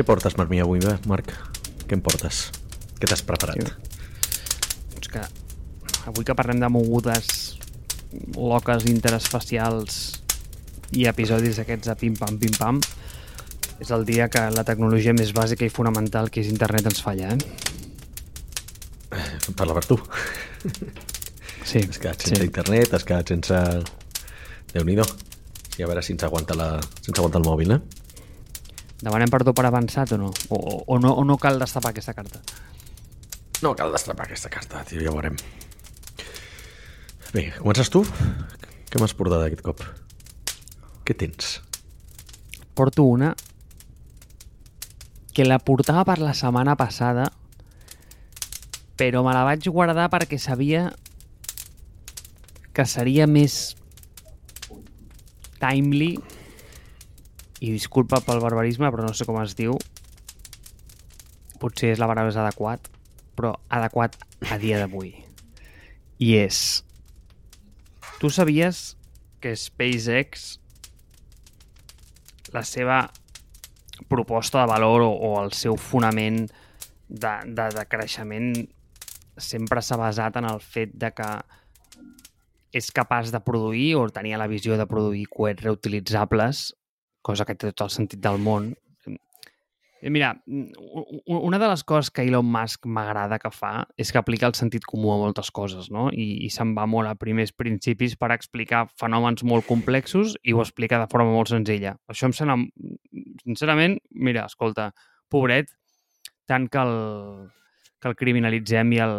Què portes per mi avui, eh, Marc? Què em portes? Què t'has preparat? Doncs que avui que parlem de mogudes loques interesfacials i episodis d'aquests de pim-pam, pim-pam, és el dia que la tecnologia més bàsica i fonamental que és internet ens falla, eh? Parla per tu. Sí. Has quedat sense sí. internet, has quedat sense... Déu-n'hi-do. I a veure si ens aguanta, la... si ens aguanta el mòbil, eh? Demanem perdó per avançat o no? O, o, no, o no cal destapar aquesta carta? No cal destrapar aquesta carta, tio, ja ho veurem. Bé, comences tu? Què m'has portat aquest cop? Què tens? Porto una que la portava per la setmana passada però me la vaig guardar perquè sabia que seria més timely i disculpa pel barbarisme, però no sé com es diu. Potser és la paraula és adequat, però adequat a dia d'avui. I és... Tu sabies que SpaceX la seva proposta de valor o, o el seu fonament de, de, de creixement sempre s'ha basat en el fet de que és capaç de produir o tenia la visió de produir coets reutilitzables cosa que té tot el sentit del món. Eh, mira, una de les coses que Elon Musk m'agrada que fa és que aplica el sentit comú a moltes coses, no? I, i se'n va molt a primers principis per explicar fenòmens molt complexos i ho explica de forma molt senzilla. Això em sembla... Sincerament, mira, escolta, pobret, tant que el, que el criminalitzem i el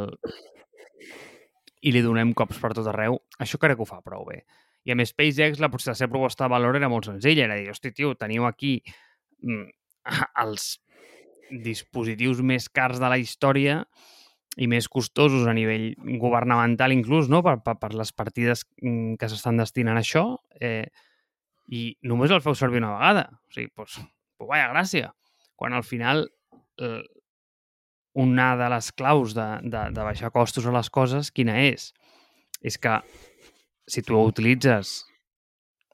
i li donem cops per tot arreu, això crec que ho fa prou bé. I a més, SpaceX, la, la seva proposta de valor era molt senzilla. Era dir, hosti, tio, teniu aquí mm, els dispositius més cars de la història i més costosos a nivell governamental inclús, no? per, per, per les partides mm, que s'estan destinant a això, eh, i només el feu servir una vegada. O sigui, doncs, pues, vaya gràcia. Quan al final eh, una de les claus de, de, de baixar costos a les coses, quina és? És que si tu ho utilitzes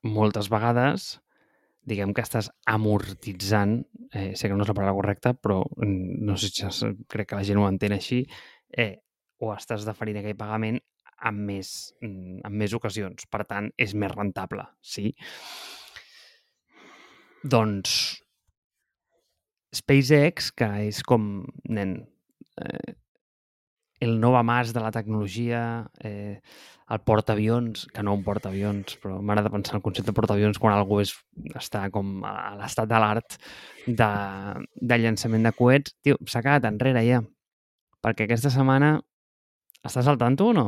moltes vegades, diguem que estàs amortitzant, eh, sé que no és la paraula correcta, però no sé si crec que la gent ho entén així, eh, o estàs deferint aquell pagament en més, en més ocasions. Per tant, és més rentable, sí? Doncs SpaceX, que és com, nen, eh, el nou mas de la tecnologia, eh, el portaavions, que no un portaavions, però m'agrada pensar el concepte de portaavions quan algú és, està com a l'estat de l'art de, de llançament de coets. Tio, s'ha quedat enrere ja. Perquè aquesta setmana estàs al tanto o no?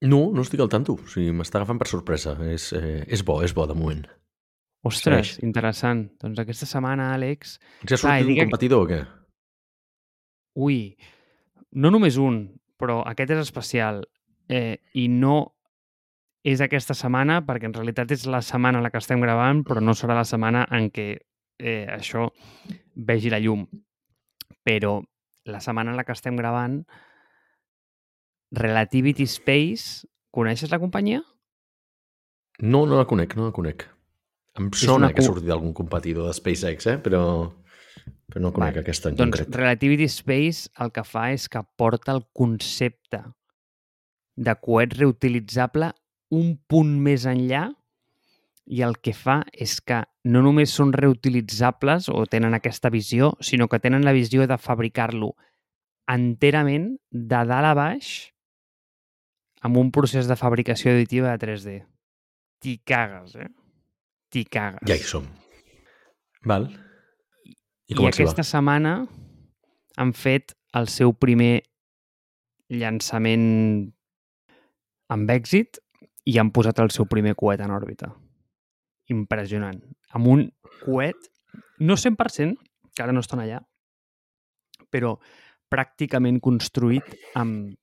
No, no estic al tanto. O sigui, m'està agafant per sorpresa. És, eh, és bo, és bo de moment. Ostres, Segueix. interessant. Doncs aquesta setmana, Àlex... Ja ha sortit un competidor o què? Ui, no només un, però aquest és especial eh, i no és aquesta setmana perquè en realitat és la setmana en la que estem gravant però no serà la setmana en què eh, això vegi la llum. Però la setmana en la que estem gravant Relativity Space, coneixes la companyia? No, no la conec, no la conec. Em sona que ha sortit algun competidor de SpaceX, eh? però però no conec vale. aquesta en doncs, concret. Relativity Space el que fa és que porta el concepte de coet reutilitzable un punt més enllà i el que fa és que no només són reutilitzables o tenen aquesta visió, sinó que tenen la visió de fabricar-lo enterament de dalt a baix amb un procés de fabricació additiva de 3D. T'hi cagues, eh? T'hi cagues. Ja hi som. Val. I, I aquesta setmana han fet el seu primer llançament amb èxit i han posat el seu primer coet en òrbita. Impressionant. Amb un coet, no 100%, que ara no estan allà, però pràcticament construït amb,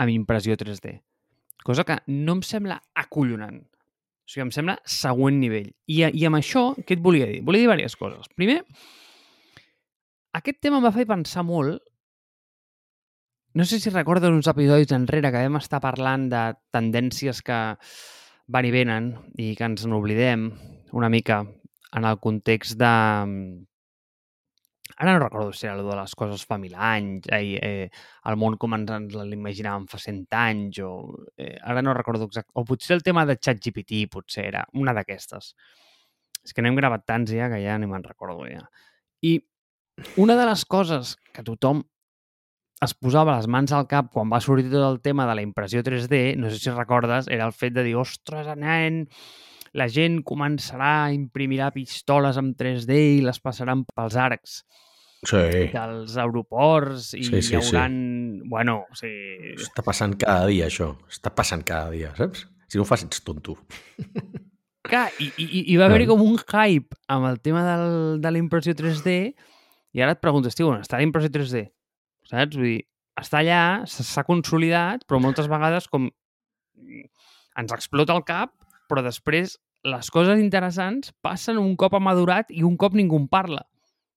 amb impressió 3D. Cosa que no em sembla acollonant. O sigui, em sembla següent nivell. I, I amb això, què et volia dir? Volia dir diverses coses. Primer, aquest tema em va fer pensar molt no sé si recordes uns episodis enrere que vam estar parlant de tendències que van i venen i que ens n'oblidem una mica en el context de... Ara no recordo si era allò de les coses fa mil anys, eh, eh, el món com ens, ens l'imaginàvem fa cent anys, o eh, ara no recordo exacte, o potser el tema de ChatGPT, potser era una d'aquestes. És que n'hem gravat tants ja que ja ni me'n recordo ja. I una de les coses que tothom es posava les mans al cap quan va sortir tot el tema de la impressió 3D, no sé si recordes, era el fet de dir, ostres, nen, la gent començarà a imprimir pistoles amb 3D i les passaran pels arcs Sí. dels aeroports i Sí, sí, hi haurà... sí. Bueno, o sigui, Està passant cada dia, això. Està passant cada dia, saps? Si no ho fas, ets tonto. clar, i, i, i va haver-hi com un hype amb el tema del, de la impressió 3D i ara et preguntes, tio, on està la impressió 3D? Saps? Vull dir, està allà, s'ha consolidat, però moltes vegades com ens explota el cap, però després les coses interessants passen un cop ha madurat i un cop ningú en parla.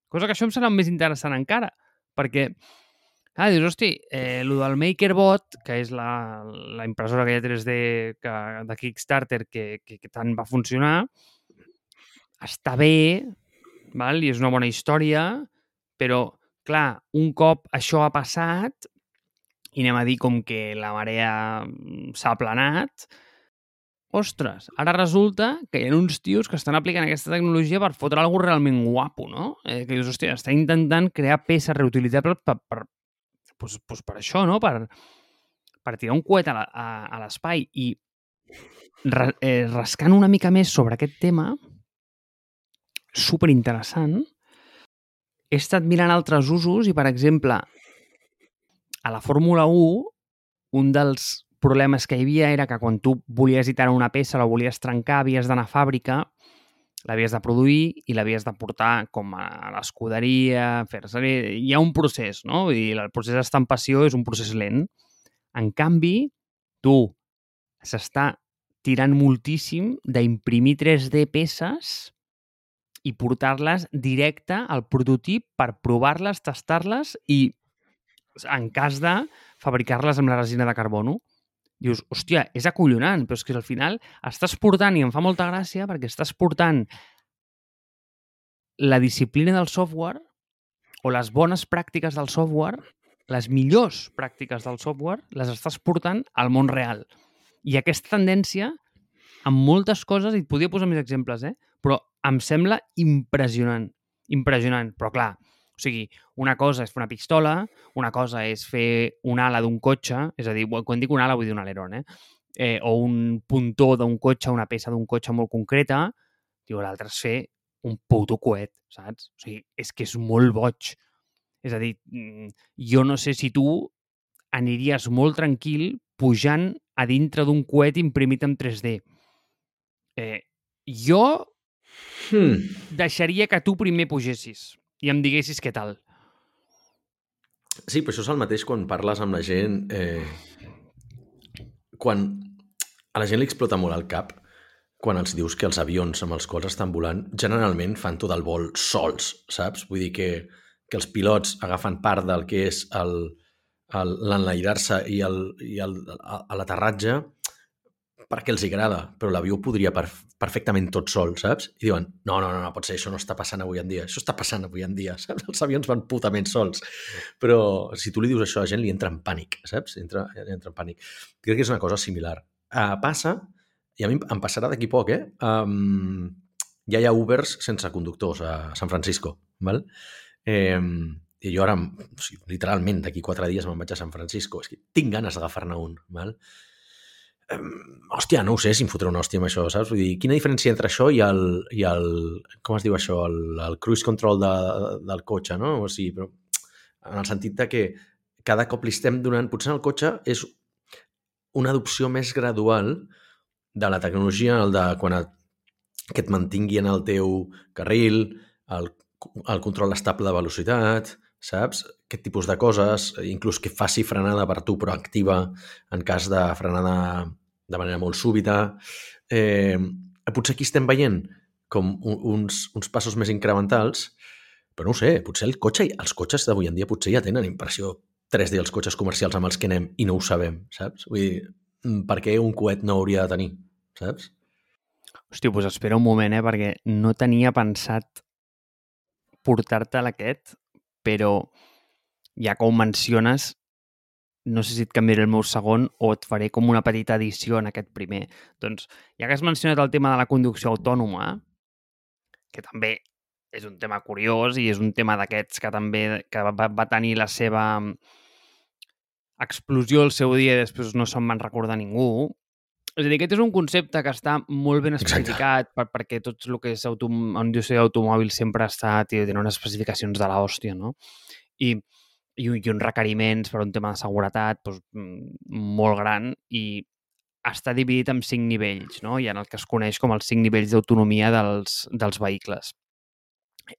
Cosa que això em serà més interessant encara, perquè ah, dius, hosti, eh, el del MakerBot, que és la, la impressora aquella 3D que, de Kickstarter que, que, que tant va funcionar, està bé, val? i és una bona història, però, clar, un cop això ha passat, i anem a dir com que la marea mm, s'ha aplanat, ostres, ara resulta que hi ha uns tios que estan aplicant aquesta tecnologia per fotre alguna realment guapo, no? Eh, que dius, hòstia, està intentant crear peces reutilitzables per, per, pues, pues per això, no? Per, per tirar un coet a l'espai i ra, eh, rascant una mica més sobre aquest tema, super interessant, he estat mirant altres usos i, per exemple, a la Fórmula 1, un dels problemes que hi havia era que quan tu volies iterar una peça, la volies trencar, havies d'anar a fàbrica, l'havies de produir i l'havies de portar com a l'escuderia, fer-se... Hi ha un procés, no? Vull dir, el procés d'estampació és un procés lent. En canvi, tu s'està tirant moltíssim d'imprimir 3D peces i portar-les directe al prototip per provar-les, tastar-les i, en cas de, fabricar-les amb la resina de carbono. Dius, hòstia, és acollonant, però és que al final estàs portant, i em fa molta gràcia, perquè estàs portant la disciplina del software o les bones pràctiques del software, les millors pràctiques del software, les estàs portant al món real. I aquesta tendència, amb moltes coses, i et podria posar més exemples, eh? però em sembla impressionant. Impressionant. Però clar, o sigui, una cosa és fer una pistola, una cosa és fer una ala d'un cotxe, és a dir, quan dic una ala vull dir un aleron, eh? eh o un puntó d'un cotxe, una peça d'un cotxe molt concreta, diu, l'altre és fer un puto coet, saps? O sigui, és que és molt boig. És a dir, mm, jo no sé si tu aniries molt tranquil pujant a dintre d'un coet imprimit en 3D. Eh, jo Hmm. deixaria que tu primer pugessis i em diguessis què tal. Sí, però això és el mateix quan parles amb la gent... Eh, quan a la gent li explota molt el cap quan els dius que els avions amb els quals estan volant generalment fan tot el vol sols, saps? Vull dir que, que els pilots agafen part del que és l'enlairar-se i el- i el- l'aterratge perquè els agrada, però l'avió podria per, perfectament tot sol, saps? I diuen, no, no, no, no pot ser, això no està passant avui en dia. Això està passant avui en dia, saps? Els avions van putament sols. Però si tu li dius això a gent, li entra en pànic, saps? Entra, entra en pànic. Crec que és una cosa similar. Uh, passa, i a mi em passarà d'aquí poc, eh? Um, ja hi ha Ubers sense conductors a San Francisco, val? Eh, i jo ara, o sigui, literalment, d'aquí quatre dies me'n vaig a San Francisco. És que tinc ganes d'agafar-ne un, val? Um, hòstia, no ho sé si em fotré una hòstia amb això, saps? Vull dir, quina diferència entre això i el, i el com es diu això, el, el cruise control de, del cotxe, no? O sigui, però en el sentit de que cada cop li estem donant... Potser el cotxe és una adopció més gradual de la tecnologia, el de quan et, que et mantingui en el teu carril, el, el control estable de velocitat, saps? Aquest tipus de coses, inclús que faci frenada per tu proactiva en cas de frenada de manera molt súbita. Eh, potser aquí estem veient com un- uns, uns passos més incrementals, però no sé, potser el cotxe, els cotxes d'avui en dia potser ja tenen impressió 3D els cotxes comercials amb els que anem i no ho sabem, saps? Vull dir, mm, per què un coet no hauria de tenir, saps? Hòstia, doncs espera un moment, eh, perquè no tenia pensat portar-te aquest, però ja que ho menciones, no sé si et canviaré el meu segon o et faré com una petita edició en aquest primer. Doncs, ja que has mencionat el tema de la conducció autònoma, que també és un tema curiós i és un tema d'aquests que també que va, va tenir la seva explosió el seu dia i després no se'n van recordar ningú. És a dir, aquest és un concepte que està molt ben especificat per, perquè tot el que és autom indústria d'automòbil sempre ha estat i tenen unes especificacions de l'hòstia, no? I, i, i uns requeriments per un tema de seguretat doncs, molt gran i està dividit en cinc nivells, no? Hi ha el que es coneix com els cinc nivells d'autonomia dels, dels vehicles.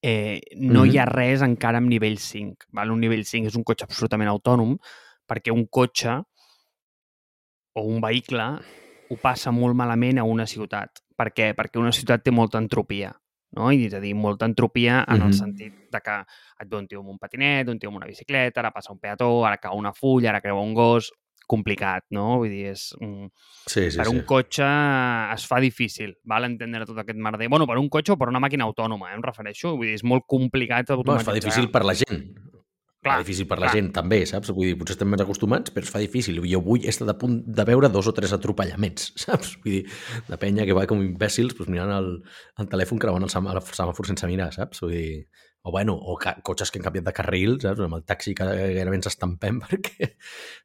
Eh, no mm -hmm. hi ha res encara en nivell 5. Val? Un nivell 5 és un cotxe absolutament autònom perquè un cotxe o un vehicle ho passa molt malament a una ciutat. Per què? Perquè una ciutat té molta entropia. No? I és a dir, molta entropia en mm -hmm. el sentit de que et ve un tio amb un patinet, un tio amb una bicicleta, ara passa un peató, ara cau una fulla, ara creua un gos, complicat, no? Vull dir, és... Un... Sí, sí, per sí. un cotxe es fa difícil, val? entendre tot aquest merder. Bueno, per un cotxe o per una màquina autònoma, eh, em refereixo. Vull dir, és molt complicat automatitzar. Bueno, es fa difícil per la gent. Clar, fa difícil per la clar. gent també, saps? Vull dir, potser estem més acostumats, però es fa difícil. Jo avui he estat a punt de veure dos o tres atropellaments, saps? Vull dir, de penya que va com imbècils doncs mirant el, el telèfon creuant el, el semàfor sense mirar, saps? Vull dir, o bueno, o cotxes que han canviat de carril, saps? Amb el taxi que gairebé ens estampem perquè,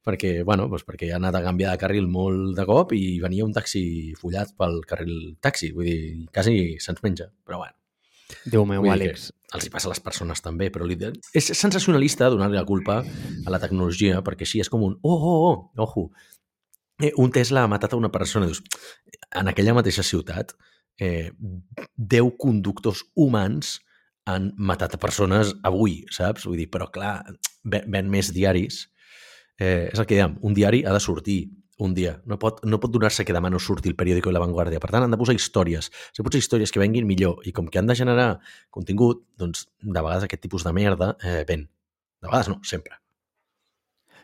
perquè, bueno, doncs perquè ha anat a canviar de carril molt de cop i venia un taxi follat pel carril taxi, vull dir, quasi se'ns menja, però bueno. Déu meu, Àlex. Els hi passa a les persones també, però és sensacionalista donar-li la culpa a la tecnologia, perquè així és com un, oh, oh, oh, ojo, eh, un Tesla ha matat a una persona. Dius, en aquella mateixa ciutat, eh, 10 conductors humans han matat a persones avui, saps? Vull dir, però clar, ven, ven més diaris. Eh, és el que dèiem, un diari ha de sortir un dia. No pot, no pot donar-se que demà no surti el periòdico i la Vanguardia. Per tant, han de posar històries. Si posar històries que venguin millor i com que han de generar contingut, doncs de vegades aquest tipus de merda eh, ven. De vegades no, sempre.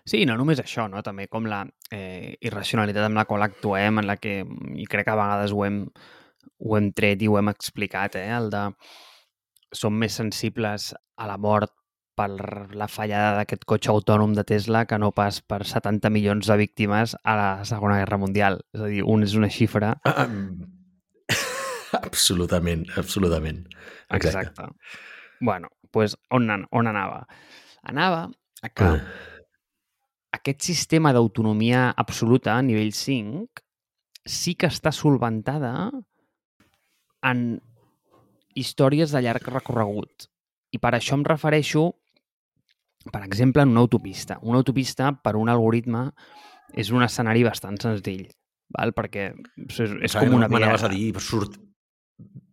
Sí, no només això, no? també com la eh, irracionalitat amb la qual actuem, en la que, i crec que a vegades ho hem, ho hem tret i ho hem explicat, eh? el de som més sensibles a la mort per la fallada d'aquest cotxe autònom de Tesla que no pas per 70 milions de víctimes a la Segona Guerra Mundial. És a dir, un és una xifra... Ah, absolutament, absolutament. Exacte. Exacte. bueno, doncs on, on anava? Anava a que ah. aquest sistema d'autonomia absoluta a nivell 5 sí que està solventada en històries de llarg recorregut. I per això em refereixo per exemple, en una autopista. Una autopista, per un algoritme, és un escenari bastant senzill, val? perquè és, és com una via... A dir, surt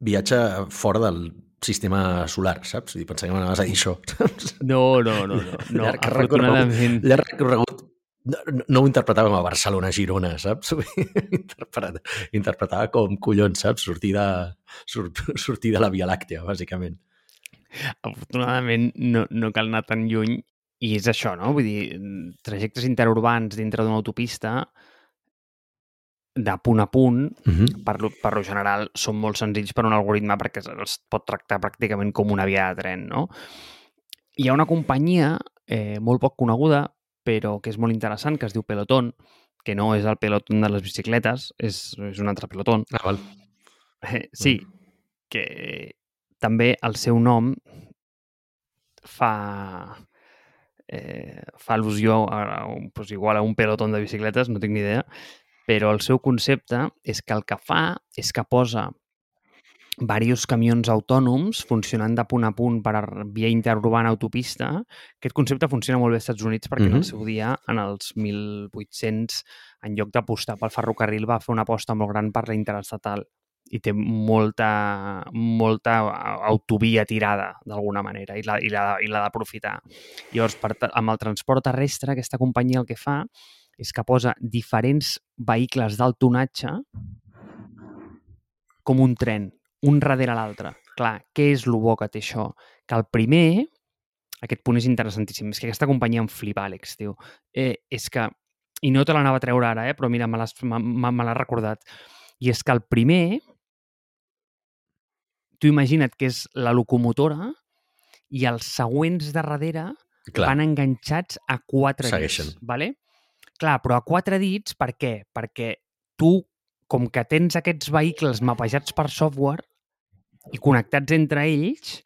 viatge fora del sistema solar, saps? I pensava que m'anaves a dir això. No, no, no. no, no. llarg afortunadament... Llarg recorregut no, no ho interpretàvem a Barcelona-Girona, saps? Interpretava, interpretava com collons, saps? Sortir de, sortir de la Via Làctea, bàsicament. Afortunadament no, no cal anar tan lluny i és això, no? Vull dir, trajectes interurbans dintre d'una autopista de punt a punt, uh -huh. per, lo, per lo general, són molt senzills per un algoritme perquè els pot tractar pràcticament com una via de tren, no? Hi ha una companyia eh, molt poc coneguda, però que és molt interessant, que es diu Peloton, que no és el pelotón de les bicicletes, és, és un altre pelotón. Ah, val. Eh, sí, que també el seu nom fa, eh, fa al·lusió a, a, pues igual a un pelotón de bicicletes, no tinc ni idea, però el seu concepte és que el que fa és que posa diversos camions autònoms funcionant de punt a punt per via interurbana autopista. Aquest concepte funciona molt bé als Estats Units perquè mm -hmm. en el seu dia, en els 1800, en lloc d'apostar pel ferrocarril, va fer una aposta molt gran per la interestatal i té molta, molta autovia tirada, d'alguna manera, i l'ha d'aprofitar. Llavors, per, amb el transport terrestre, aquesta companyia el que fa és que posa diferents vehicles d'alt tonatge com un tren, un darrere l'altre. Clar, què és el bo que té això? Que el primer, aquest punt és interessantíssim, és que aquesta companyia em flipa, Àlex, tio. Eh, és que, i no te l'anava a treure ara, eh, però mira, me l'has recordat, i és que el primer tu imagina't que és la locomotora i els següents de darrere Clar, van enganxats a quatre Segueixen. dits. Vale? Clar, però a quatre dits per què? Perquè tu, com que tens aquests vehicles mapejats per software i connectats entre ells,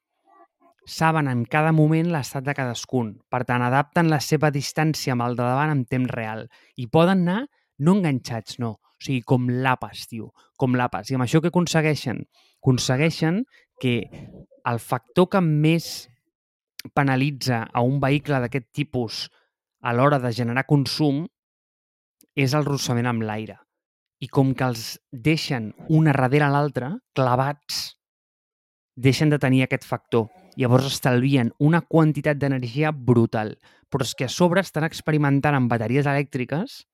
saben en cada moment l'estat de cadascun. Per tant, adapten la seva distància amb el de davant en temps real. I poden anar no enganxats, no. O sigui, com l'àpes, tio. Com l'àpes. I amb això què aconsegueixen? Aconsegueixen que el factor que més penalitza a un vehicle d'aquest tipus a l'hora de generar consum és el rossament amb l'aire. I com que els deixen una darrere l'altra, clavats, deixen de tenir aquest factor. Llavors estalvien una quantitat d'energia brutal. Però és que a sobre estan experimentant amb bateries elèctriques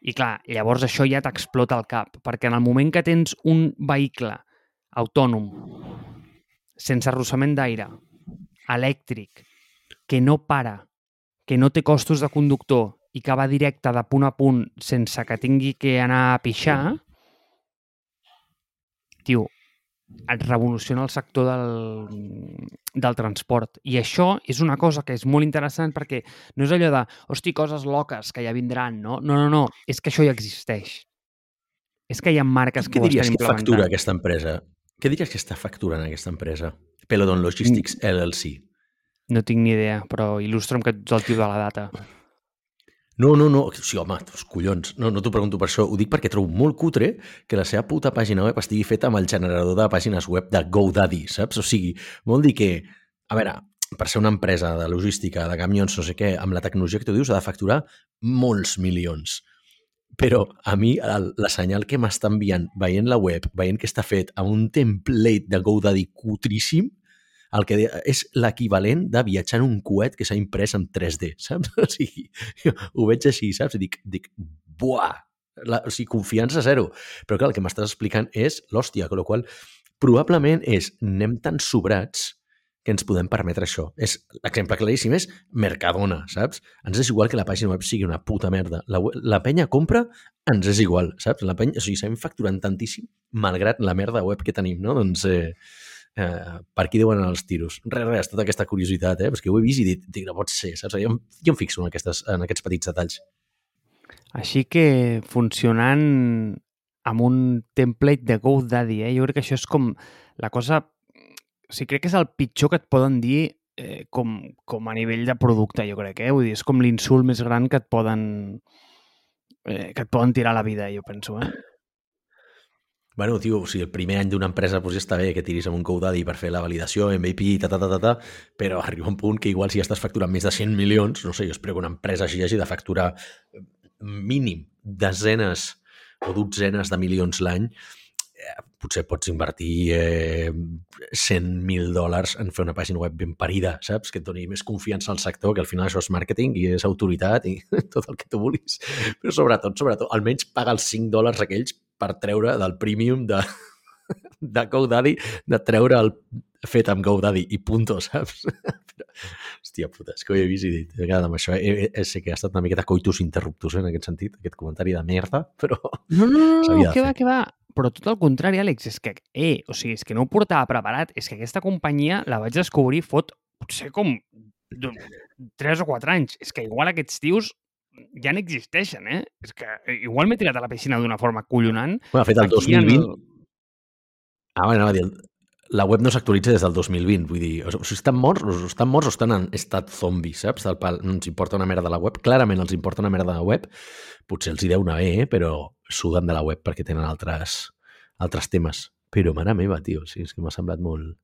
i clar, llavors això ja t'explota el cap, perquè en el moment que tens un vehicle autònom, sense arrossament d'aire, elèctric, que no para, que no té costos de conductor i que va directe de punt a punt sense que tingui que anar a pixar, tio, et revoluciona el sector del, del transport. I això és una cosa que és molt interessant perquè no és allò de, hosti, coses loques que ja vindran, no? No, no, no, és que això ja existeix. És que hi ha marques Què que ho diries estan que factura implementant. aquesta empresa? Què diries que està facturant aquesta empresa? Pelodon Logistics Mm. LLC. No tinc ni idea, però il·lustra'm que ets el tio de la data. No, no, no. Sí, home, els collons. No, no t'ho pregunto per això. Ho dic perquè trobo molt cutre que la seva puta pàgina web estigui feta amb el generador de pàgines web de GoDaddy, saps? O sigui, vol dir que, a veure, per ser una empresa de logística, de camions, no sé què, amb la tecnologia que tu dius, ha de facturar molts milions. Però a mi el, la senyal que m'està enviant veient la web, veient que està fet amb un template de GoDaddy cutríssim, el que és l'equivalent de viatjar en un coet que s'ha imprès en 3D, saps? O sigui, ho veig així, saps? I dic, dic buah! La, o sigui, confiança zero. Però clar, el que m'estàs explicant és l'hòstia, amb la qual probablement és anem tan sobrats que ens podem permetre això. És L'exemple claríssim és Mercadona, saps? Ens és igual que la pàgina web sigui una puta merda. La, la penya compra, ens és igual, saps? La penya, o sigui, seguim facturant tantíssim malgrat la merda web que tenim, no? Doncs eh, eh, per aquí deuen anar els tiros. Res, res, tota aquesta curiositat, eh? Perquè ho he vist i dic, dic no pot ser, saps? Jo, jo em fixo en, aquestes, en aquests petits detalls. Així que funcionant amb un template de GoDaddy, eh? jo crec que això és com la cosa... O sigui, crec que és el pitjor que et poden dir eh, com, com a nivell de producte, jo crec, eh? Vull dir, és com l'insult més gran que et poden eh, que et poden tirar la vida, jo penso, eh? Bueno, tio, o sigui, el primer any d'una empresa doncs ja està bé que tiris amb un GoDaddy per fer la validació, MVP, ta, ta, ta, ta, ta, però arriba un punt que igual si estàs facturant més de 100 milions, no sé, jo espero que una empresa així hagi de facturar eh, mínim desenes o dotzenes de milions l'any, potser pots invertir eh, 100.000 dòlars en fer una pàgina web ben parida, saps? Que et doni més confiança al sector, que al final això és màrqueting i és autoritat i tot el que tu vulguis. Però sobretot, sobretot, almenys paga els 5 dòlars aquells per treure del premium de, de GoDaddy, de treure el fet amb GoDaddy i punto, saps? Però, hòstia puta, és que ho he vist i he dit, he quedat amb això. He, he, sé que ha estat una miqueta coitus interruptus eh, en aquest sentit, aquest comentari de merda, però No, no, no, no, fer. va, què va? Però tot el contrari, Àlex, és que, eh, o sigui, és que no ho portava preparat, és que aquesta companyia la vaig descobrir fot potser com d'un- tres o quatre anys. És que igual aquests tios ja n'existeixen, eh? És que igual m'he tirat a la piscina d'una forma collonant. bueno, de fet el Aquí en 2020... Ah, bueno, dir, la web no s'actualitza des del 2020, vull dir, o sigui, estan morts, o estan morts o estan en estat zombi, saps? Del pal, no ens importa una merda la web, clarament els importa una merda la web, potser els hi deu anar bé, eh? però suden de la web perquè tenen altres, altres temes. Però, mare meva, tio, sigui, és que m'ha semblat molt,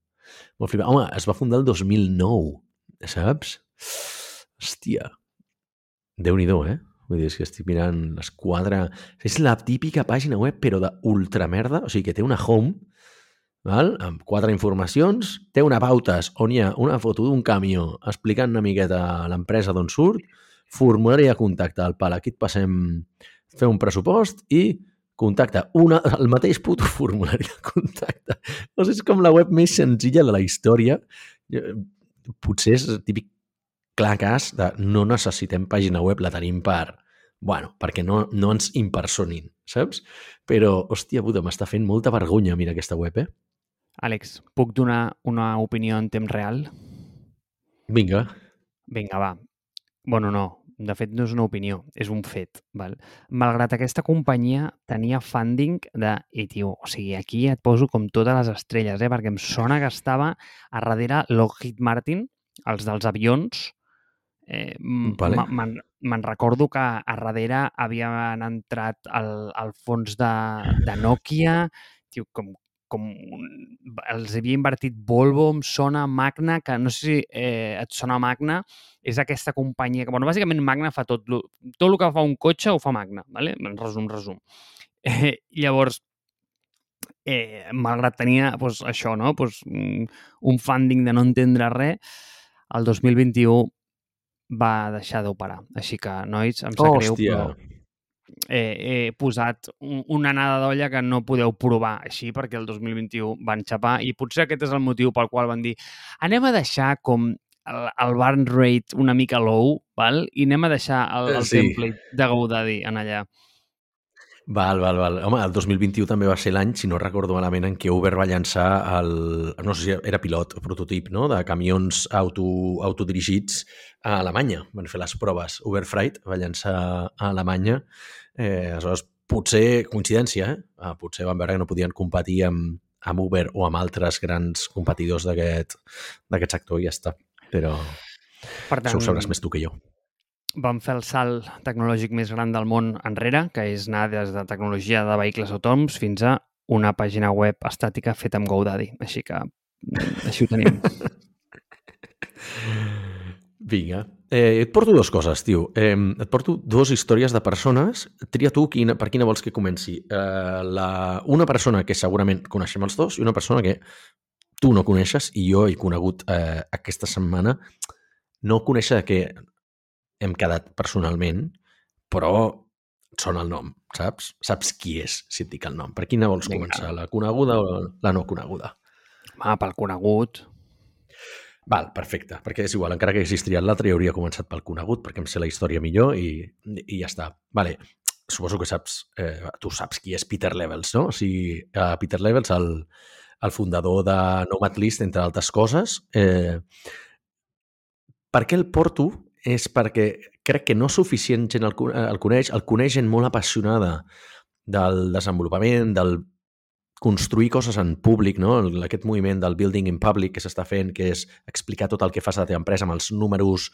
molt flipant. Home, es va fundar el 2009, saps? Hòstia, déu nhi eh? Vull dir, és que estic mirant l'esquadra... És la típica pàgina web, però d'ultramerda, o sigui, que té una home, val? amb quatre informacions, té una pautes on hi ha una foto d'un camió explicant una miqueta l'empresa d'on surt, formulari de contacte al pal, aquí et passem fer un pressupost i contacta una, el mateix puto formulari de contacte. O sigui, és com la web més senzilla de la història. Potser és el típic clar cas de no necessitem pàgina web, la tenim per... Bueno, perquè no, no ens impersonin, saps? Però, hòstia puta, m'està fent molta vergonya, mira aquesta web, eh? Àlex, puc donar una opinió en temps real? Vinga. Vinga, va. Bueno, no. De fet, no és una opinió, és un fet. Val? Malgrat aquesta companyia tenia funding de... I, tio, o sigui, aquí et poso com totes les estrelles, eh? perquè em sona que estava a darrere Lockheed Martin, els dels avions. Eh, Vale. me'n recordo que a darrere havien entrat al, al fons de, de Nokia, tio, com, com un, els havia invertit Volvo, em sona Magna, que no sé si eh, et sona Magna, és aquesta companyia que, bueno, bàsicament Magna fa tot, lo, tot el que fa un cotxe ho fa Magna, ¿vale? en resum, resum. Eh, llavors, eh, malgrat tenia pues, això, no? pues, un un funding de no entendre res, el 2021 va deixar d'operar. Així que, nois, em sap greu, Hòstia. però eh, he posat un- una anada d'olla que no podeu provar així perquè el 2021 van xapar i potser aquest és el motiu pel qual van dir anem a deixar com el, el burn rate una mica low val? i anem a deixar el, el sí. template de GoDaddy en allà. Val, val, val. Home, el 2021 també va ser l'any, si no recordo malament, en què Uber va llançar el... No sé si era pilot o prototip, no?, de camions auto, autodirigits a Alemanya. Van fer les proves. Uber Freight va llançar a Alemanya. Eh, aleshores, potser, coincidència, eh? Ah, potser van veure que no podien competir amb, amb Uber o amb altres grans competidors d'aquest sector i ja està. Però Per això tant, ho sabràs més tu que jo. Vam fer el salt tecnològic més gran del món enrere, que és anar des de tecnologia de vehicles autònoms fins a una pàgina web estàtica feta amb GoDaddy. Així que mm, així ho tenim. Vinga. Eh, et porto dues coses, tio. Eh, et porto dues històries de persones. Tria tu quina, per quina vols que comenci. Eh, la, una persona que segurament coneixem els dos i una persona que tu no coneixes i jo he conegut eh, aquesta setmana. No conèixer que hem quedat personalment, però sona el nom, saps? Saps qui és, si et dic el nom. Per quina vols Vinga. començar? La coneguda o la no coneguda? Va, pel conegut. Val, perfecte, perquè és igual, encara que triat l'altre, jo hauria començat pel conegut, perquè em sé la història millor i, i ja està. Vale, suposo que saps, eh, tu saps qui és Peter Levels, no? O sigui, eh, Peter Levels, el, el fundador de Nomadlist, entre altres coses. Eh, per què el porto? És perquè crec que no suficient gent el, eh, el coneix, el coneix gent molt apassionada del desenvolupament, del construir coses en públic, no? Aquest moviment del building in public que s'està fent, que és explicar tot el que fas a la teva empresa amb els números,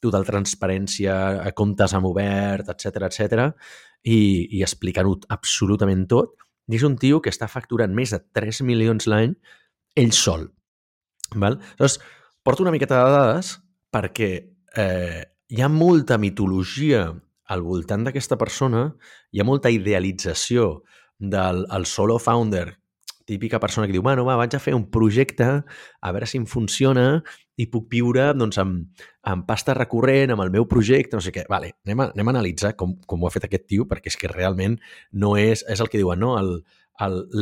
total transparència, a comptes amb obert, etc etc i, i explicant-ho absolutament tot. I és un tio que està facturant més de 3 milions l'any ell sol. Val? Llavors, porto una miqueta de dades perquè eh, hi ha molta mitologia al voltant d'aquesta persona, hi ha molta idealització del el solo founder, típica persona que diu, bueno, va, vaig a fer un projecte, a veure si em funciona i puc viure doncs, amb, amb pasta recurrent, amb el meu projecte, no sé què. Vale, anem a, anem a analitzar com, com ho ha fet aquest tio, perquè és que realment no és... És el que diuen, no?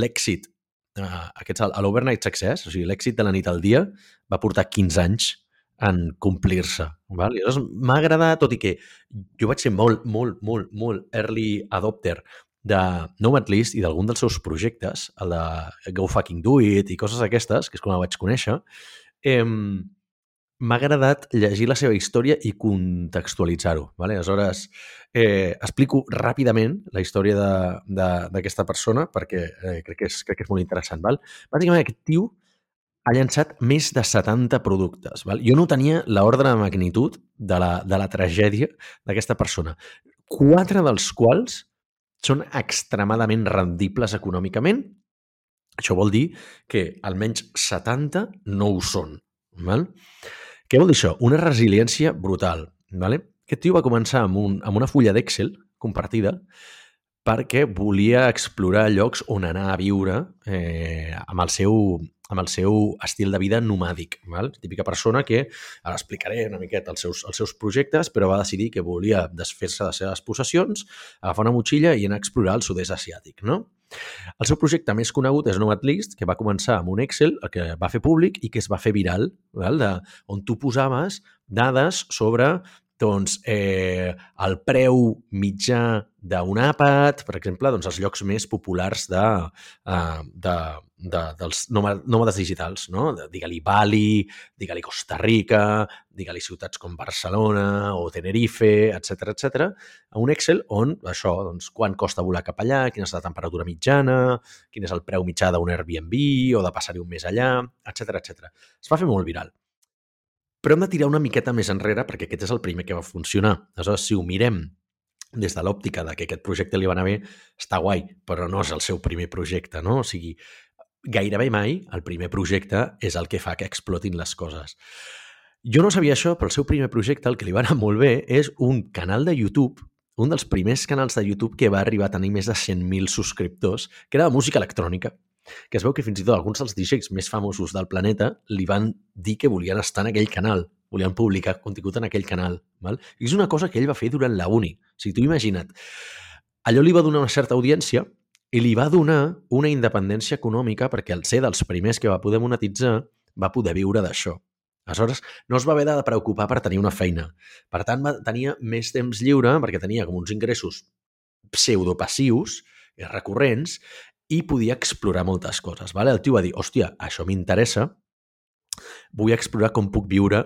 L'èxit, uh, aquests, el- l'overnight success, o sigui, l'èxit de la nit al dia, va portar 15 anys en complir-se. Llavors m'ha agradat, tot i que jo vaig ser molt, molt, molt, molt early adopter de Nomadlist i d'algun dels seus projectes, el de Go Fucking Do It i coses aquestes, que és com la vaig conèixer, eh, m'ha agradat llegir la seva història i contextualitzar-ho. Vale? Aleshores, eh, explico ràpidament la història d'aquesta persona perquè eh, crec, que és, crec que és molt interessant. Val? Bàsicament, aquest tio ha llançat més de 70 productes. Val? Jo no tenia l'ordre de magnitud de la, de la tragèdia d'aquesta persona. Quatre dels quals són extremadament rendibles econòmicament. Això vol dir que almenys 70 no ho són. Val? Què vol dir això? Una resiliència brutal. Vale? Aquest tio va començar amb, un, amb una fulla d'Excel compartida perquè volia explorar llocs on anar a viure eh, amb, el seu, amb el seu estil de vida nomàdic. Val? Típica persona que, ara explicaré una miqueta els seus, els seus projectes, però va decidir que volia desfer-se de les seves possessions, agafar una motxilla i anar a explorar el sud-est asiàtic. No? El seu projecte més conegut és Nomadlist, que va començar amb un Excel, el que va fer públic i que es va fer viral, val? De, on tu posaves dades sobre doncs, eh, el preu mitjà d'un àpat, per exemple, doncs, els llocs més populars de, uh, de, de, dels nòmades digitals, no? Digue-li Bali, digue-li Costa Rica, digue-li ciutats com Barcelona o Tenerife, etc etc. a un Excel on això, doncs, quan costa volar cap allà, quina és la temperatura mitjana, quin és el preu mitjà d'un Airbnb o de passar-hi un mes allà, etc etc. Es va fer molt viral. Però hem de tirar una miqueta més enrere perquè aquest és el primer que va funcionar. Aleshores, si ho mirem des de l'òptica de que aquest projecte li va anar bé, està guai, però no és el seu primer projecte, no? O sigui, gairebé mai el primer projecte és el que fa que explotin les coses. Jo no sabia això, però el seu primer projecte, el que li va anar molt bé, és un canal de YouTube, un dels primers canals de YouTube que va arribar a tenir més de 100.000 subscriptors, que era de música electrònica que es veu que fins i tot alguns dels DJs més famosos del planeta li van dir que volien estar en aquell canal, volien publicar contingut en aquell canal. Val? I és una cosa que ell va fer durant la uni. O sigui, tu imagina't, allò li va donar una certa audiència i li va donar una independència econòmica perquè al ser dels primers que va poder monetitzar va poder viure d'això. Aleshores, no es va haver de preocupar per tenir una feina. Per tant, tenia més temps lliure perquè tenia com uns ingressos pseudopassius, recurrents, i podia explorar moltes coses. Vale? El tio va dir, hòstia, això m'interessa, vull explorar com puc viure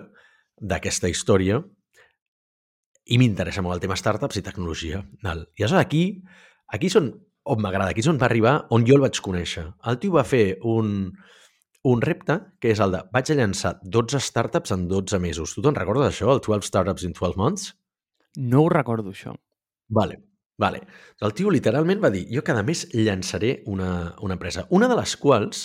d'aquesta història i m'interessa molt el tema startups i tecnologia. Val? I aleshores aquí, aquí són on m'agrada, aquí és on va arribar, on jo el vaig conèixer. El tio va fer un, un repte que és el de vaig a llançar 12 startups en 12 mesos. Tu te'n recordes això, el 12 startups in 12 months? No ho recordo, això. Vale. Vale. El tio literalment va dir, jo cada mes llançaré una, una empresa, una de les quals,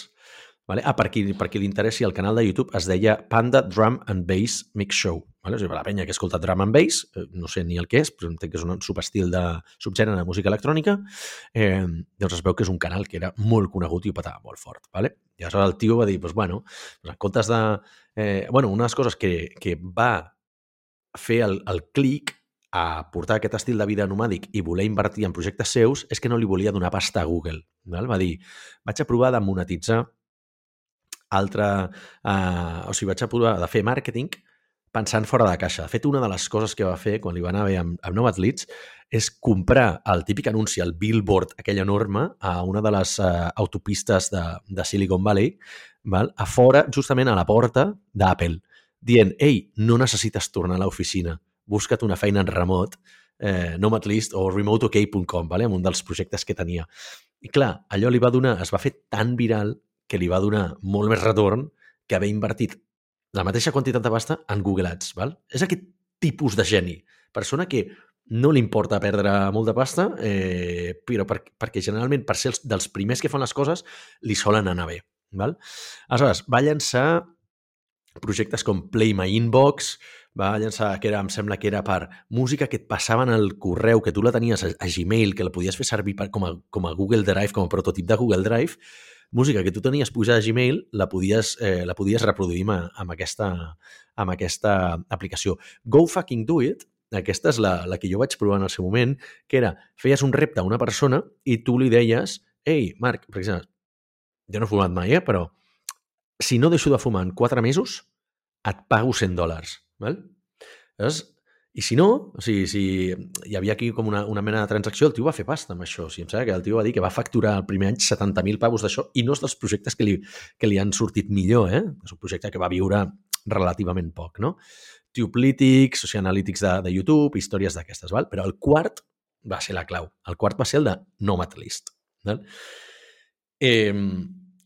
vale? ah, per qui, per qui li interessi el canal de YouTube, es deia Panda Drum and Bass Mix Show. Vale? O sigui, la penya que escolta drum and bass, eh, no sé ni el que és, però entenc que és un subestil de subgènere de música electrònica, eh, doncs es veu que és un canal que era molt conegut i ho petava molt fort. Vale? I aleshores el tio va dir, doncs, bueno, doncs en comptes de... Eh, bueno, una de les coses que, que va fer el, el clic a portar aquest estil de vida nomàdic i voler invertir en projectes seus és que no li volia donar pasta a Google. Val? Va dir, vaig a provar de monetitzar altra... Uh, o sigui, vaig a provar de fer màrqueting pensant fora de caixa. De fet, una de les coses que va fer quan li va anar bé amb, amb Nomad Leads és comprar el típic anunci, el billboard, aquell enorme, a una de les uh, autopistes de, de Silicon Valley, val? a fora, justament a la porta d'Apple, dient, ei, no necessites tornar a l'oficina, busca't una feina en remot, eh, Nomadlist o remoteok.com, vale? amb un dels projectes que tenia. I clar, allò li va donar, es va fer tan viral que li va donar molt més retorn que haver invertit la mateixa quantitat de pasta en Google Ads. Val? És aquest tipus de geni. Persona que no li importa perdre molta pasta, eh, però per, perquè generalment per ser els, dels primers que fan les coses li solen anar bé. Val? Aleshores, va llançar projectes com Play My Inbox, va llançar, que era, em sembla que era per música que et passaven al correu, que tu la tenies a, a Gmail, que la podies fer servir per, com, a, com a Google Drive, com a prototip de Google Drive, música que tu tenies pujada a Gmail, la podies, eh, la podies reproduir amb, amb, aquesta, amb aquesta aplicació. Go fucking do it, aquesta és la, la que jo vaig provar en el seu moment, que era, feies un repte a una persona i tu li deies, ei, Marc, per exemple, jo no he fumat mai, eh, però si no deixo de fumar en 4 mesos, et pago 100 dòlars. Val? Llavors, i si no, o sigui, si hi havia aquí com una, una mena de transacció, el tio va fer pasta amb això. O sigui, em sembla que el tio va dir que va facturar el primer any 70.000 pavos d'això i no és dels projectes que li, que li han sortit millor, eh? És un projecte que va viure relativament poc, no? Tubelytics, Social Analytics de, de YouTube, històries d'aquestes, val? Però el quart va ser la clau. El quart va ser el de Nomad List. Val? Eh,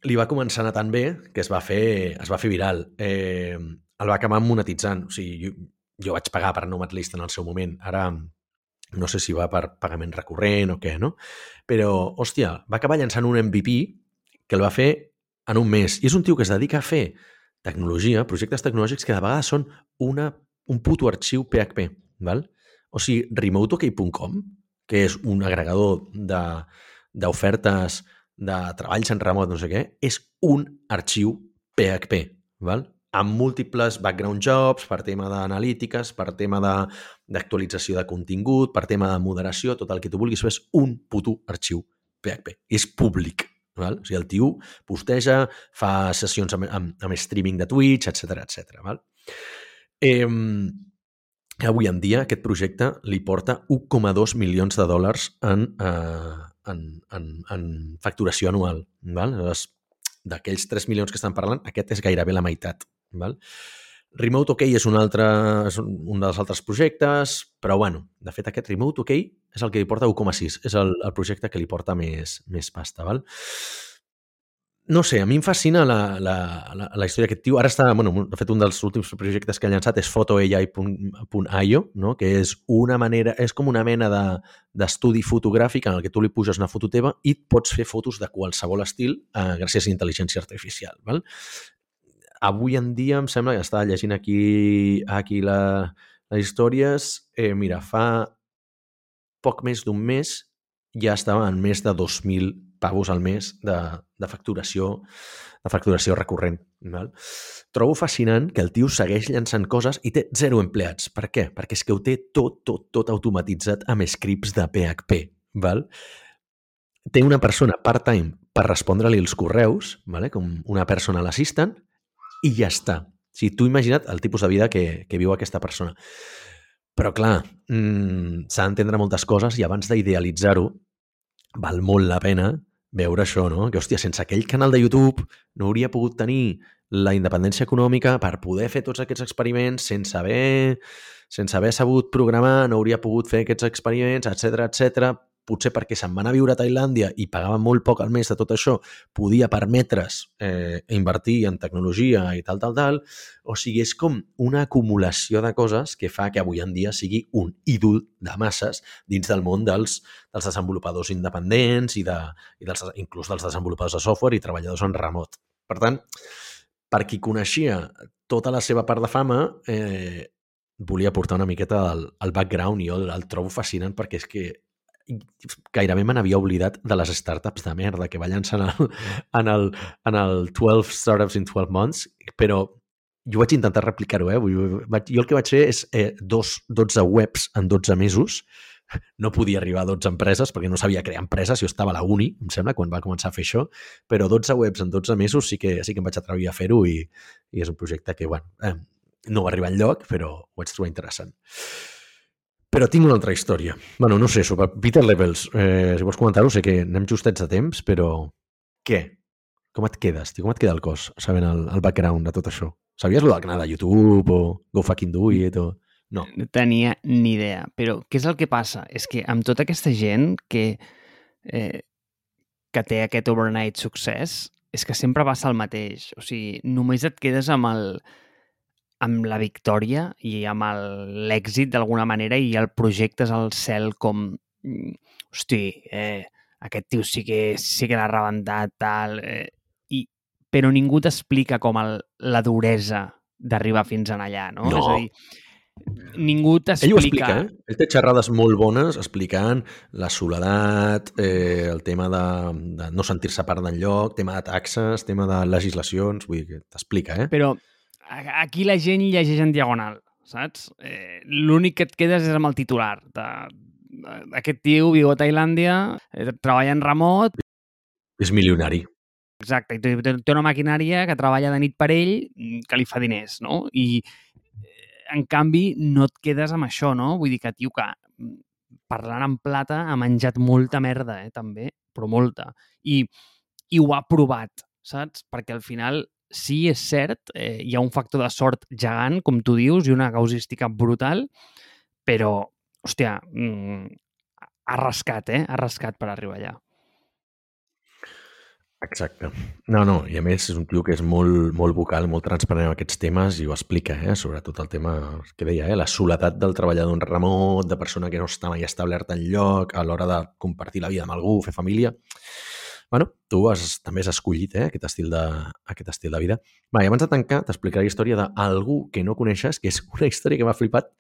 li va començar a anar tan bé que es va fer, es va fer viral. Eh, el va acabar monetitzant. O sigui, jo, jo vaig pagar per Nomadlist en el seu moment. Ara no sé si va per pagament recurrent o què, no? Però, hòstia, va acabar llançant un MVP que el va fer en un mes. I és un tio que es dedica a fer tecnologia, projectes tecnològics que de vegades són una, un puto arxiu PHP, val? O sigui, remoteok.com, que és un agregador d'ofertes de, de treballs en remot, no sé què, és un arxiu PHP, val? Amb múltiples background jobs, per tema d'analítiques, per tema d'actualització de, de contingut, per tema de moderació, tot el que tu vulguis és un puto arxiu PHP. És públic. Val? O sigui, el tio posteja, fa sessions amb, amb, amb streaming de Twitch, etc etc. Val? Eh, avui en dia aquest projecte li porta 1,2 milions de dòlars en, eh, en, en, en facturació anual. Val? D'aquells 3 milions que estan parlant, aquest és gairebé la meitat. Val? Remote OK és un, altre, és un dels altres projectes, però bueno, de fet aquest Remote OK és el que li porta 1,6, és el, el projecte que li porta més, més pasta. Val? no sé, a mi em fascina la, la, la, la història d'aquest tio. Ara està, bueno, de fet, un dels últims projectes que ha llançat és photoai.io, no? que és una manera, és com una mena d'estudi de, fotogràfic en el que tu li puges una foto teva i pots fer fotos de qualsevol estil eh, gràcies a intel·ligència artificial. Val? Avui en dia em sembla que estava llegint aquí, aquí la, les històries, eh, mira, fa poc més d'un mes ja estava en més de 2.000 pavos al mes de, de facturació de facturació recurrent. Val? Trobo fascinant que el tio segueix llançant coses i té zero empleats. Per què? Perquè és que ho té tot, tot, tot automatitzat amb scripts de PHP. Val? Té una persona part-time per respondre-li els correus, vale? com una personal assistant, i ja està. O sigui, tu imagina't el tipus de vida que, que viu aquesta persona. Però, clar, mmm, s'ha d'entendre moltes coses i abans d'idealitzar-ho, val molt la pena veure això, no? Que, hòstia, sense aquell canal de YouTube no hauria pogut tenir la independència econòmica per poder fer tots aquests experiments sense haver, sense haver sabut programar, no hauria pogut fer aquests experiments, etc etc potser perquè se'n van a viure a Tailàndia i pagava molt poc al mes de tot això, podia permetre's eh, invertir en tecnologia i tal, tal, tal. O sigui, és com una acumulació de coses que fa que avui en dia sigui un ídol de masses dins del món dels, dels desenvolupadors independents i, de, i dels, inclús dels desenvolupadors de software i treballadors en remot. Per tant, per qui coneixia tota la seva part de fama, eh, volia portar una miqueta el background i jo el trobo fascinant perquè és que gairebé me n'havia oblidat de les startups de merda que va llançar en el, en el, en el 12 Startups in 12 Months, però jo vaig intentar replicar-ho, eh? Jo el que vaig fer és eh, dos, 12 webs en 12 mesos, no podia arribar a 12 empreses perquè no sabia crear empreses, jo estava a la uni, em sembla, quan va començar a fer això, però 12 webs en 12 mesos sí que, sí que em vaig atrevir a fer-ho i, i és un projecte que, bueno, eh, no va arribar enlloc, però ho vaig trobar interessant. Però tinc una altra història. bueno, no sé, sobre Peter Levels. Eh, si vols comentar-ho, sé que anem justets de temps, però què? Com et quedes, tio? Com et queda el cos, sabent el, el background de tot això? Sabies el del canal de YouTube o Go Fucking Do It o... No. No tenia ni idea. Però què és el que passa? És que amb tota aquesta gent que, eh, que té aquest overnight succés, és que sempre passa el mateix. O sigui, només et quedes amb el, amb la victòria i amb l'èxit d'alguna manera i el projectes al cel com mm, hosti, eh, aquest tio sí que, sí que l'ha rebentat, tal... Eh, i, però ningú t'explica com el, la duresa d'arribar fins en allà, no? no. És a dir, ningú t'explica... Ell ho explica, eh? Ell té xerrades molt bones explicant la soledat, eh, el tema de, de no sentir-se part d'enlloc, tema de taxes, tema de legislacions, vull dir que t'explica, eh? Però aquí la gent llegeix en diagonal, saps? Eh, L'únic que et quedes és amb el titular. De, aquest tio viu a Tailàndia, eh, treballa en remot... És milionari. Exacte, i té, té una maquinària que treballa de nit per ell mm, que li fa diners, no? I, eh, en canvi, no et quedes amb això, no? Vull dir que, tio, que mm, parlant en plata ha menjat molta merda, eh, també, però molta. I, i ho ha provat, saps? Perquè al final sí, és cert, eh, hi ha un factor de sort gegant, com tu dius, i una causística brutal, però, hòstia, mm, ha rascat, eh? Ha rascat per arribar allà. Exacte. No, no, i a més és un tio que és molt, molt vocal, molt transparent en aquests temes i ho explica, eh? sobretot el tema que deia, eh? la soledat del treballador en remot, de persona que no està mai establerta en lloc, a l'hora de compartir la vida amb algú, fer família bueno, tu has, també has escollit eh, aquest, estil de, aquest estil de vida. Va, i abans de tancar, t'explicaré la història d'algú que no coneixes, que és una història que m'ha flipat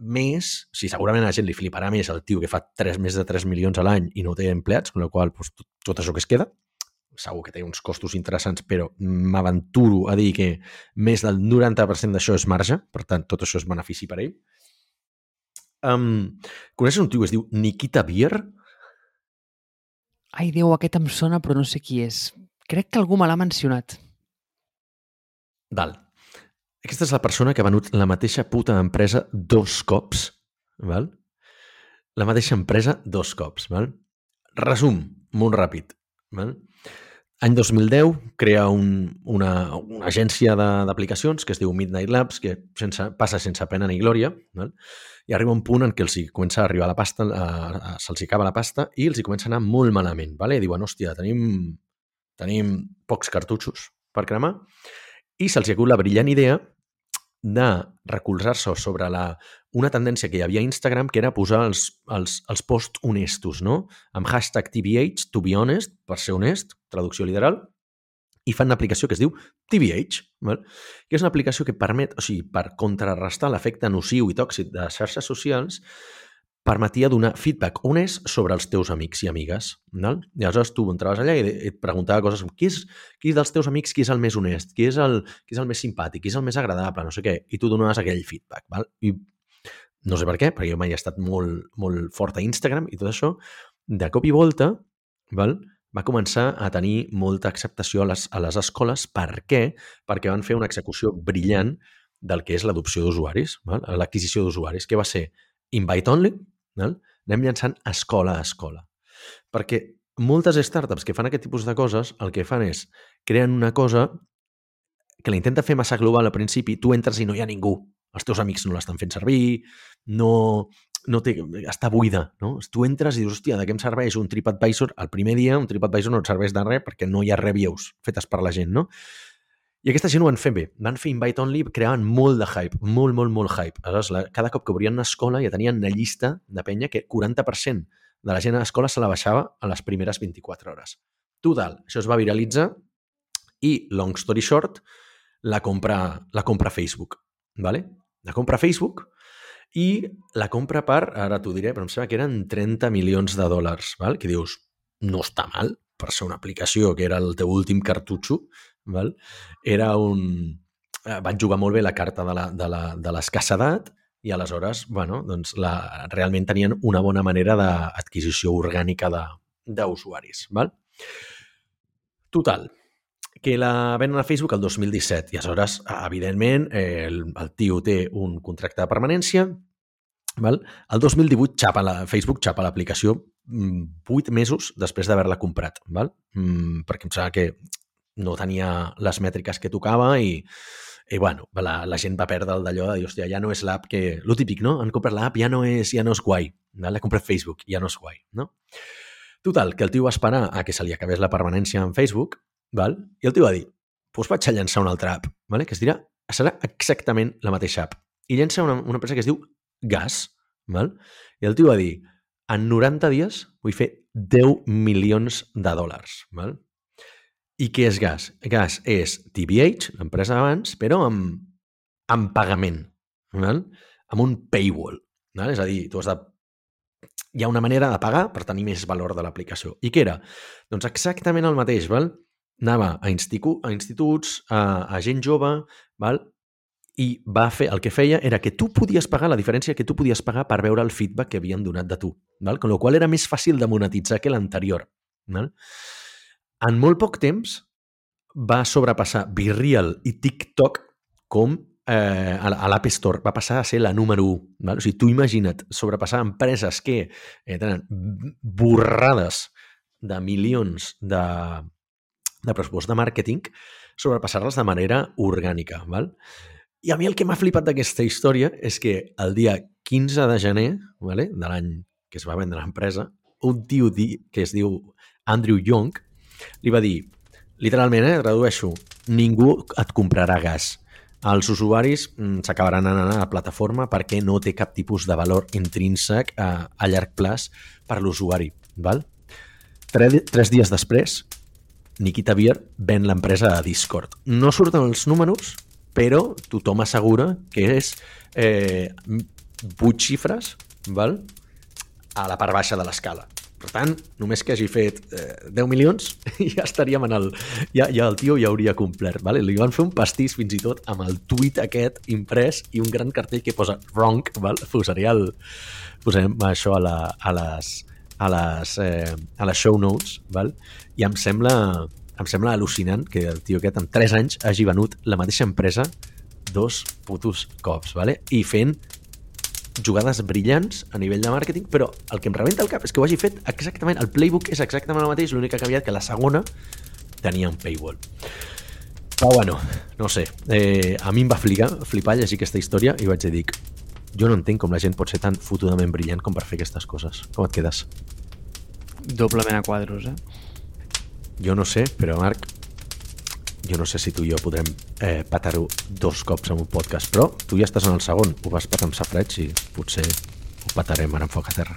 més, o sigui, segurament a la gent li fliparà més el tio que fa 3, més de 3 milions a l'any i no té empleats, amb la qual doncs, tot, tot això que es queda, segur que té uns costos interessants, però m'aventuro a dir que més del 90% d'això és marge, per tant, tot això és benefici per ell. Um, coneixes un tio que es diu Nikita Bier? Ai, Déu, aquest em sona, però no sé qui és. Crec que algú me l'ha mencionat. Val. Aquesta és la persona que ha venut la mateixa puta empresa dos cops, val? La mateixa empresa dos cops, val? Resum, molt ràpid, val? Any 2010 crea un, una, una agència d'aplicacions que es diu Midnight Labs, que sense, passa sense pena ni glòria, val? i arriba un punt en què els comença a arribar la pasta, se'ls acaba la pasta i els hi comença a anar molt malament. Vale? I diuen, hòstia, tenim, tenim pocs cartutxos per cremar i se'ls ha la brillant idea de recolzar-se sobre la, una tendència que hi havia a Instagram que era posar els, els, els posts honestos, no? Amb hashtag TBH, to be honest, per ser honest, traducció literal, i fan una aplicació que es diu TBH, val? que és una aplicació que permet, o sigui, per contrarrestar l'efecte nociu i tòxic de les xarxes socials, permetia donar feedback honest sobre els teus amics i amigues. No? I aleshores tu entraves allà i et preguntava coses com qui és, qui dels teus amics qui és el més honest, qui és el, qui és el més simpàtic, qui és el més agradable, no sé què, i tu donaves aquell feedback. Val? I no sé per què, perquè jo mai he estat molt, molt fort a Instagram i tot això, de cop i volta, val? Va començar a tenir molta acceptació a les, a les escoles. Per què? Perquè van fer una execució brillant del que és l'adopció d'usuaris, l'adquisició d'usuaris, que va ser invite only, val? anem llançant escola a escola. Perquè moltes startups que fan aquest tipus de coses el que fan és creen una cosa que la intenta fer massa global al principi, tu entres i no hi ha ningú els teus amics no l'estan fent servir, no, no té, està buida, no? Tu entres i dius, hòstia, de què em serveix un TripAdvisor? El primer dia un TripAdvisor no et serveix de res perquè no hi ha reviews fetes per la gent, no? I aquesta gent ho van fer bé. Van fer invite only, creaven molt de hype, molt, molt, molt hype. Aleshores, la, cada cop que obrien una escola ja tenien una llista de penya que 40% de la gent a l'escola se la baixava a les primeres 24 hores. Total, això es va viralitzar i, long story short, la compra, la compra Facebook. ¿vale? La compra Facebook i la compra per, ara t'ho diré, però em sembla que eren 30 milions de dòlars, val? que dius, no està mal per ser una aplicació que era el teu últim cartutxo, val? era un... Eh, van jugar molt bé la carta de l'escassedat i aleshores, bueno, doncs la, realment tenien una bona manera d'adquisició orgànica d'usuaris. Val? Total, que la venen a Facebook el 2017 i aleshores, evidentment, el, el tio té un contracte de permanència Val? El 2018 xapa la, Facebook xapa l'aplicació 8 mm, mesos després d'haver-la comprat, val? Mm, perquè em sembla que no tenia les mètriques que tocava i, i bueno, la, la gent va perdre el d'allò de dir, hòstia, ja no és l'app que... Lo típic, no? Han comprat l'app, ja no és, ja no és guai. Val? Ha comprat Facebook, ja no és guai, no? Total, que el tio va esperar a que se li acabés la permanència en Facebook Val? I el tio va dir, doncs vaig a llançar una altra app, vale? que es dirà, serà exactament la mateixa app. I llença una, una empresa que es diu Gas. Val? I el tio va dir, en 90 dies vull fer 10 milions de dòlars. Val? I què és Gas? Gas és TBH, l'empresa abans, però amb, amb pagament, val? amb un paywall. Val? És a dir, tu has de hi ha una manera de pagar per tenir més valor de l'aplicació. I què era? Doncs exactament el mateix, val? Anava a, institu a instituts, a, a gent jove, val? i va fer, el que feia era que tu podies pagar, la diferència que tu podies pagar per veure el feedback que havien donat de tu, val? con la qual era més fàcil de monetitzar que l'anterior. En molt poc temps va sobrepassar Virreal i TikTok com eh, a l'App Store va passar a ser la número 1. Val? O sigui, tu imagina't sobrepassar empreses que eh, tenen borrades de milions de, de pressupost de màrqueting, sobrepassar-les de manera orgànica. Val? I a mi el que m'ha flipat d'aquesta història és que el dia 15 de gener vale, de l'any que es va vendre l'empresa, un tio que es diu Andrew Young li va dir, literalment, eh, tradueixo, ningú et comprarà gas. Els usuaris mm, s'acabaran anant a la plataforma perquè no té cap tipus de valor intrínsec a, a llarg plaç per l'usuari. Tres, tres dies després, Nikita Bier ven l'empresa a Discord. No surten els números, però tothom assegura que és eh, 8 xifres val? a la part baixa de l'escala. Per tant, només que hagi fet eh, 10 milions, ja estaríem en el... Ja, ja el tio ja hauria complert. Vale? Li van fer un pastís fins i tot amb el tuit aquest imprès i un gran cartell que posa wrong. Val? Posaria el... Posarem això a, la, a les, a les, eh, a les show notes, val? i em sembla, em sembla al·lucinant que el tio aquest en 3 anys hagi venut la mateixa empresa dos putos cops, ¿vale? i fent jugades brillants a nivell de màrqueting, però el que em rebenta el cap és que ho hagi fet exactament, el playbook és exactament el mateix, l'únic que ha canviat que la segona tenia un paywall. Però bueno, no sé, eh, a mi em va flipar, flipar llegir aquesta història i vaig dir, jo no entenc com la gent pot ser tan fotudament brillant com per fer aquestes coses. Com et quedes? Doblement a quadros, eh? Jo no sé, però Marc, jo no sé si tu i jo podrem eh, patar-ho dos cops en un podcast, però tu ja estàs en el segon, ho vas patar amb safreig i potser ho patarem ara amb foc a terra.